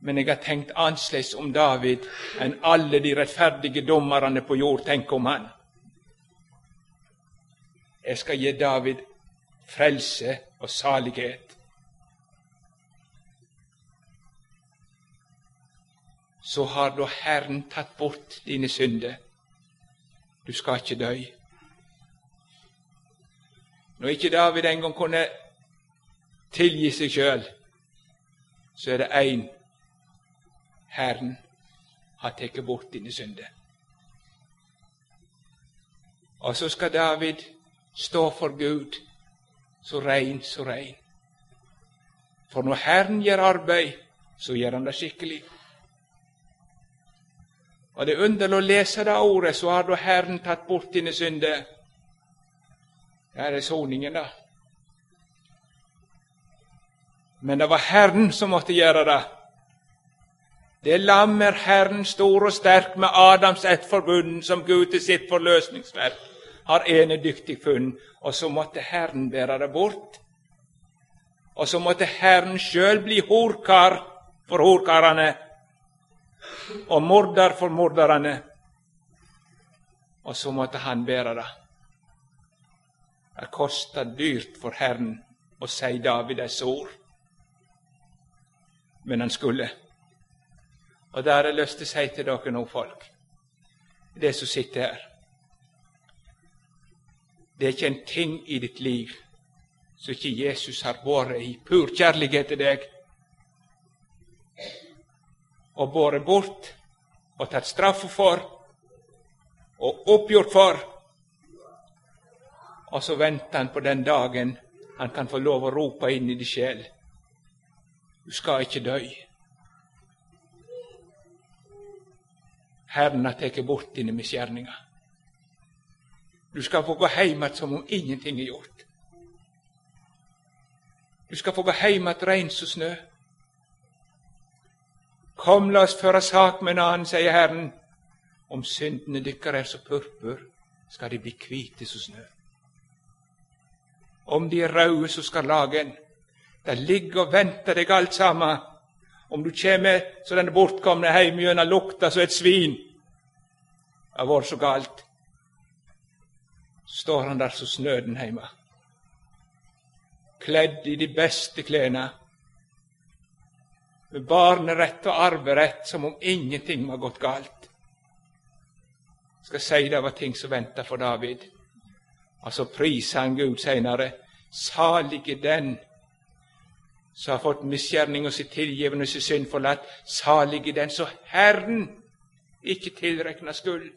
Men jeg har tenkt annerledes om David enn alle de rettferdige dommerne på jord tenker om han. Jeg skal gi David frelse og salighet. Så har da Herren tatt bort dine synder. Du skal ikke dø. Når ikke David engang kunne tilgi seg sjøl, så er det én Herren har tatt bort dine synder. Og så skal David stå for Gud så rein, så rein. For når Herren gjør arbeid, så gjør Han det skikkelig. Og det er underlig å lese det ordet, så har da Herren tatt bort dine synder. Der er soningen, da. Men det var Herren som måtte gjøre det. Det lam er Herren stor og sterk med Adams ett forbund, som Gud til sitt forløsningsverk har enedyktig funn. Og så måtte Herren bære det bort. Og så måtte Herren sjøl bli horkar for horkarane og morder for morderne. Og så måtte han bære det. Det kosta dyrt for Herren å si David disse ord, men han skulle. Og det har jeg lyst til å si til dere nå, folk, det som sitter her Det er ikke en ting i ditt liv som ikke Jesus har vært i pur kjærlighet til deg og båret bort og tatt straffa for og oppgjort for og så venter han på den dagen han kan få lov å rope inn i din sjel. Du skal ikke dø. Herren har tatt bort dine misgjerninger. Du skal få gå hjem igjen som om ingenting er gjort. Du skal få gå hjem igjen rein som snø. Kom, la oss føre sak med en annen, sier Herren. Om syndene dykkar er som purpur, skal de bli kvite som snø om de er raude så skal lagen. en. Det ligger og venter deg alt sammen. Om du kjem så den bortkomne heim gjennom lukta som et svin. Det har vært så galt. Står han der som snøden heime, kledd i de beste klærne, med barnerett og arverett som om ingenting var gått galt. Jeg skal si det var ting som venta for David. Og så priser han Gud seinere. Salige den som har fått misgjerninga si tilgivende og si synd forlatt. Salige den som Herren ikke tilrekner skyld.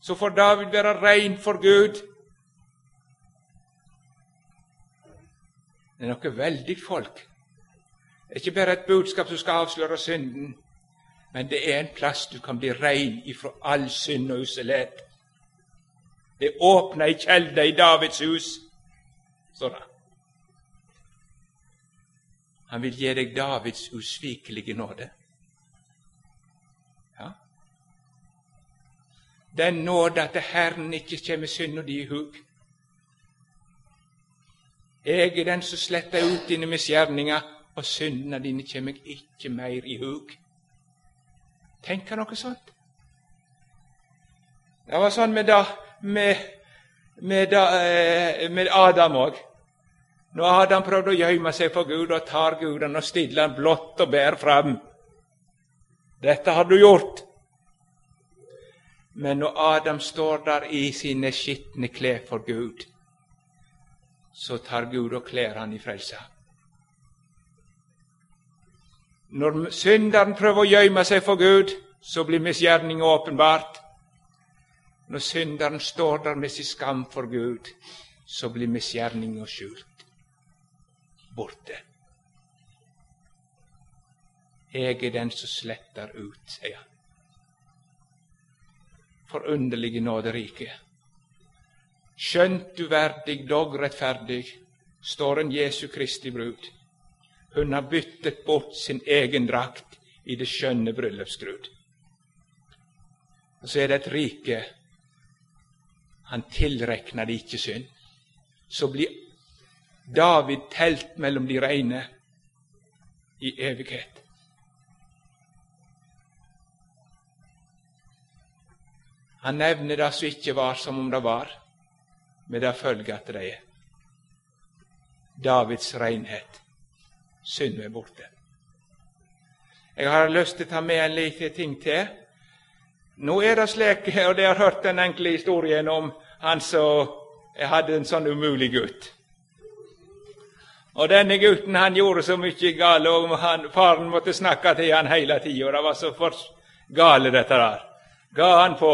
Så får David være rein for Gud. Det er noe veldig folk. Det er ikke bare et budskap som skal avsløre synden, men det er en plass du kan bli rein ifra all synd og uselhet. Det åpna ei kjelde i Davids hus, står det. Han vil gi deg Davids usvikelige nåde. Den nåde at Herren ikke kommer synda di i hug. Jeg er den som sletter ut dine misgjerninger, og syndene dine kommer jeg ikke mer i hug. Tenk noe sånt. Det var sånn med da med, med, da, med Adam òg. Når Adam prøvde å gjemme seg for Gud, og tar Gud og stiller han blått og bærer fram. Dette har du gjort. Men når Adam står der i sine skitne klær for Gud, så tar Gud og kler han i frelsa. Når synderen prøver å gjemme seg for Gud, så blir misgjerninga åpenbart. Når synderen står der med sin skam for Gud, så blir misgjerninga skjult. Borte. Jeg er den som sletter ut, sier han. Forunderlige nåderike. Skjønt uverdig, dog rettferdig, står en Jesu Kristi brud. Hun har byttet bort sin egen drakt i det skjønne bryllupsgrud. Og så er det et rike han tilrekna det ikke synd. Så blir David telt mellom de reine i evighet. Han nevner det som ikke var som om det var, med det følge at det er. Davids renhet. Synden er borte. Jeg har lyst til å ta med en liten ting til. Nå er det slik, og dere har hørt den enkle historien om han som hadde en sånn umulig gutt. Og denne gutten han gjorde så mye galt, og han, faren måtte snakke til han hele tida. Det var så for gale, dette der. Ga han på.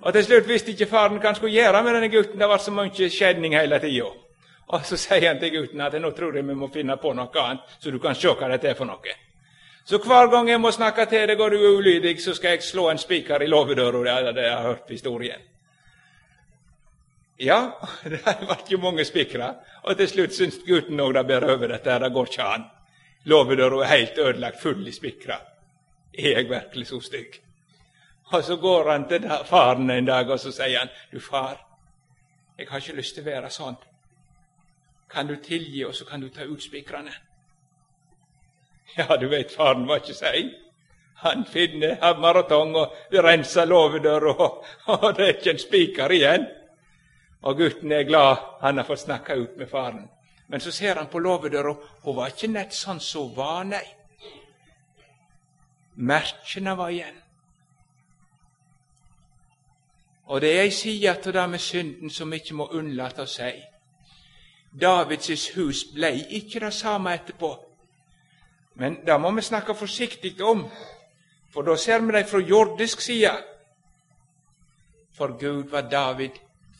Og til slutt visste ikke faren hva han skulle gjøre med denne gutten. Det var så mye skjedning hele tida. Og så sier han til gutten at nå tror jeg vi må finne på noe annet, så du kan se hva dette er for noe. Så hver gang jeg må snakke til deg og du er ulydig, så skal jeg slå en spiker i låvedøra. Det det jeg hørt historien. Ja, det ble jo mange spikere, og til slutt syns gutten òg det bærer over dette. Det går ikke an. Låvedøra er helt ødelagt, full i spikere. Er jeg virkelig så stygg? Og så går han til faren en dag og så sier han, 'Du, far, jeg har ikke lyst til å være sånn. Kan du tilgi, og så kan du ta ut spikrene?' Ja, du vet, faren var ikke sein. Han finner hammer og tong og renser låvedøra, og, og det er ikke en spiker igjen. Og gutten er glad han har fått snakke ut med faren. Men så ser han på låvedøra, hun var ikke nett sånn som hun var, nei. Merkene var igjen. Og det er ei side til det med synden som vi ikke må unnlate å si. Davids hus blei ikke det samme etterpå. Men det må vi snakke forsiktig om, for da ser vi det fra jordisk side. For Gud var David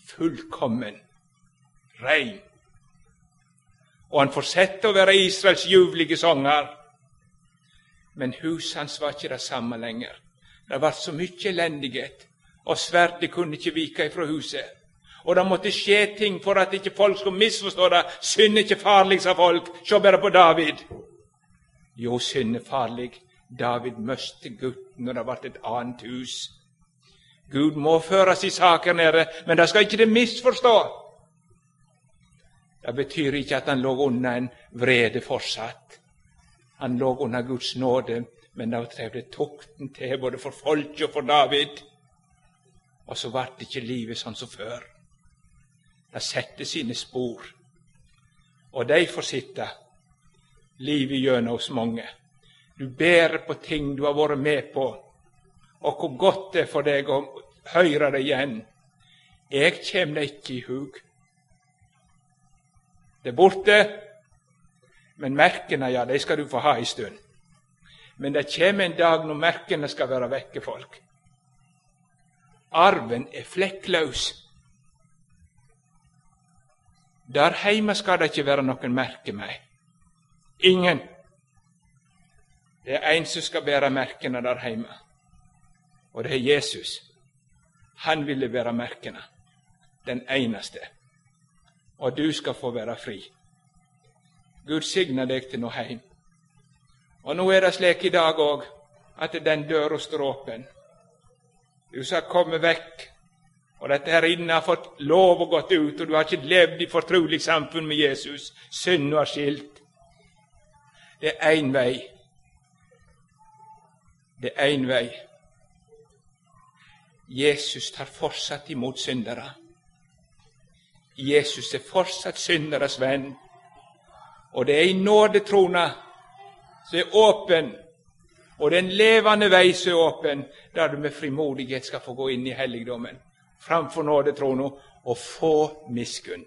fullkommen, rein. Og han fortsetter å være Israels ljuvlige sanger. Men huset hans var ikke det samme lenger. Det ble så mye elendighet, og sverdet kunne ikke vike ifra huset. Og det måtte skje ting for at ikke folk skulle misforstå det. Synd er ikke farlig, sa folk. Se bare på David. Jo, synd er farlig. David møste gutten når det ble et annet hus. Gud må føres i saker nede, men det skal ikke det misforstå. Det betyr ikke at han lå unna en vrede fortsatt. Han lå under Guds nåde, men det krevde tukten til både for folket og for David. Og så ble ikke livet sånn som før. Det setter sine spor. Og de får sitte livet gjennom hos mange. Du bærer på ting du har vært med på, og hvor godt det er for deg å høre det igjen. Jeg kjem det ikke i hug. Det er borte, men merkene, ja, de skal du få ha ei stund. Men det kjem en dag når merkene skal være vekke, folk. Arven er flekkløs. Der heime skal det ikke være noen merke meg. Ingen. Det er en som skal bære merkene der heime og det er Jesus. Han ville bære merkene, den eneste. Og du skal få være fri. Gud signe deg til nå heim. Og nå er det slik i dag òg at den døra står åpen. Du skal komme vekk, og dette her inne har fått lov og gått ut, og du har ikke levd i fortrolig samfunn med Jesus. Synd har skilt. Det er én vei. Det er én vei. Jesus tar fortsatt imot syndere. Jesus er fortsatt synderes venn. Og det er i nådetrona som er åpen, og det er en levende vei som åpen, der du med frimodighet skal få gå inn i helligdommen framfor nådetrona og få miskunn.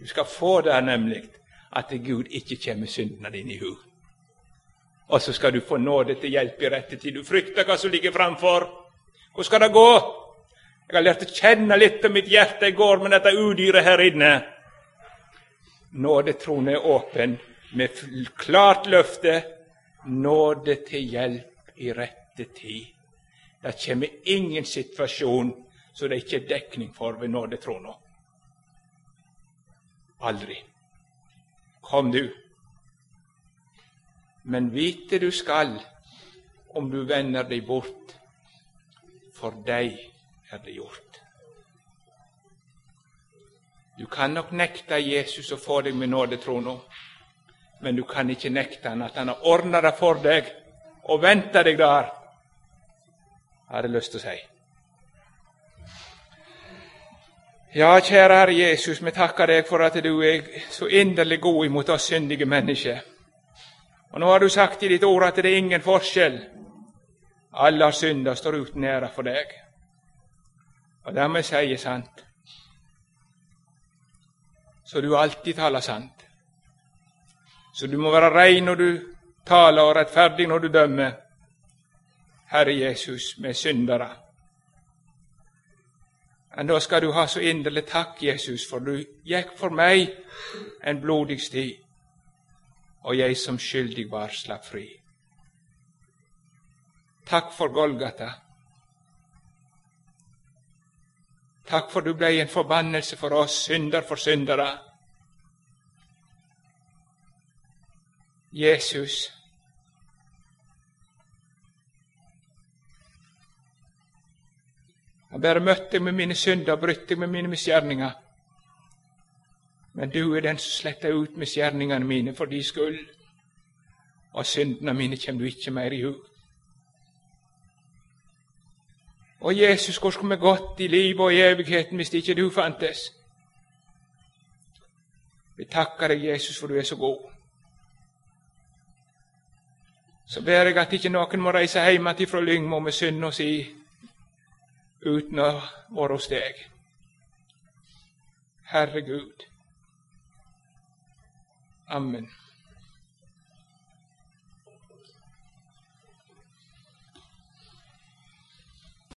Du skal få der nemlig at Gud ikke kommer syndene dine i hu. Og så skal du få nåde til hjelp i rette tid. Du frykter hva som ligger framfor. Hvor skal det gå? Jeg har lært å kjenne litt av mitt hjerte i går med dette udyret her inne. Nådetronen er åpen med klart løfte nåde til hjelp i rette tid. Det kommer ingen situasjon som det ikke er dekning for ved nådetrona. Aldri. Kom du. Men vite du skal, om du vender deg bort, for deg er det gjort. Du kan nok nekte Jesus å få deg med nådetrona, men du kan ikke nekte han at han har ordna det for deg og venta deg der, har jeg lyst til å si. Ja, kjære Herre Jesus, vi takker deg for at du er så inderlig god imot oss syndige mennesker. Og nå har du sagt i ditt ord at det er ingen forskjell. Alle har synda og står uten ære for deg. Og det sier jeg er sant. Så du alltid taler sant. Så du må være rein når du taler, og rettferdig når du dømmer. Herre Jesus, er syndere. Men da skal du ha så inderlig takk, Jesus, for du gikk for meg en blodig sti, og jeg som skyldig var, slapp fri. Takk for Golgata. Takk for du blei en forbannelse for oss, synder for syndere. Jesus, Jeg bare møtt deg med mine synder og brutt deg med mine misgjerninger. Men du er den som sletter ut misgjerningene mine for din skyld, og syndene mine kommer du ikke mer i hu. Og Jesus, hvor skulle vi gått i livet og i evigheten hvis ikke du fantes? Vi takker deg, Jesus, for du er så god. Så ber jeg at ikke noen må reise hjem fra Lyngmo med synd og si uten å være hos deg. Herregud. Amen.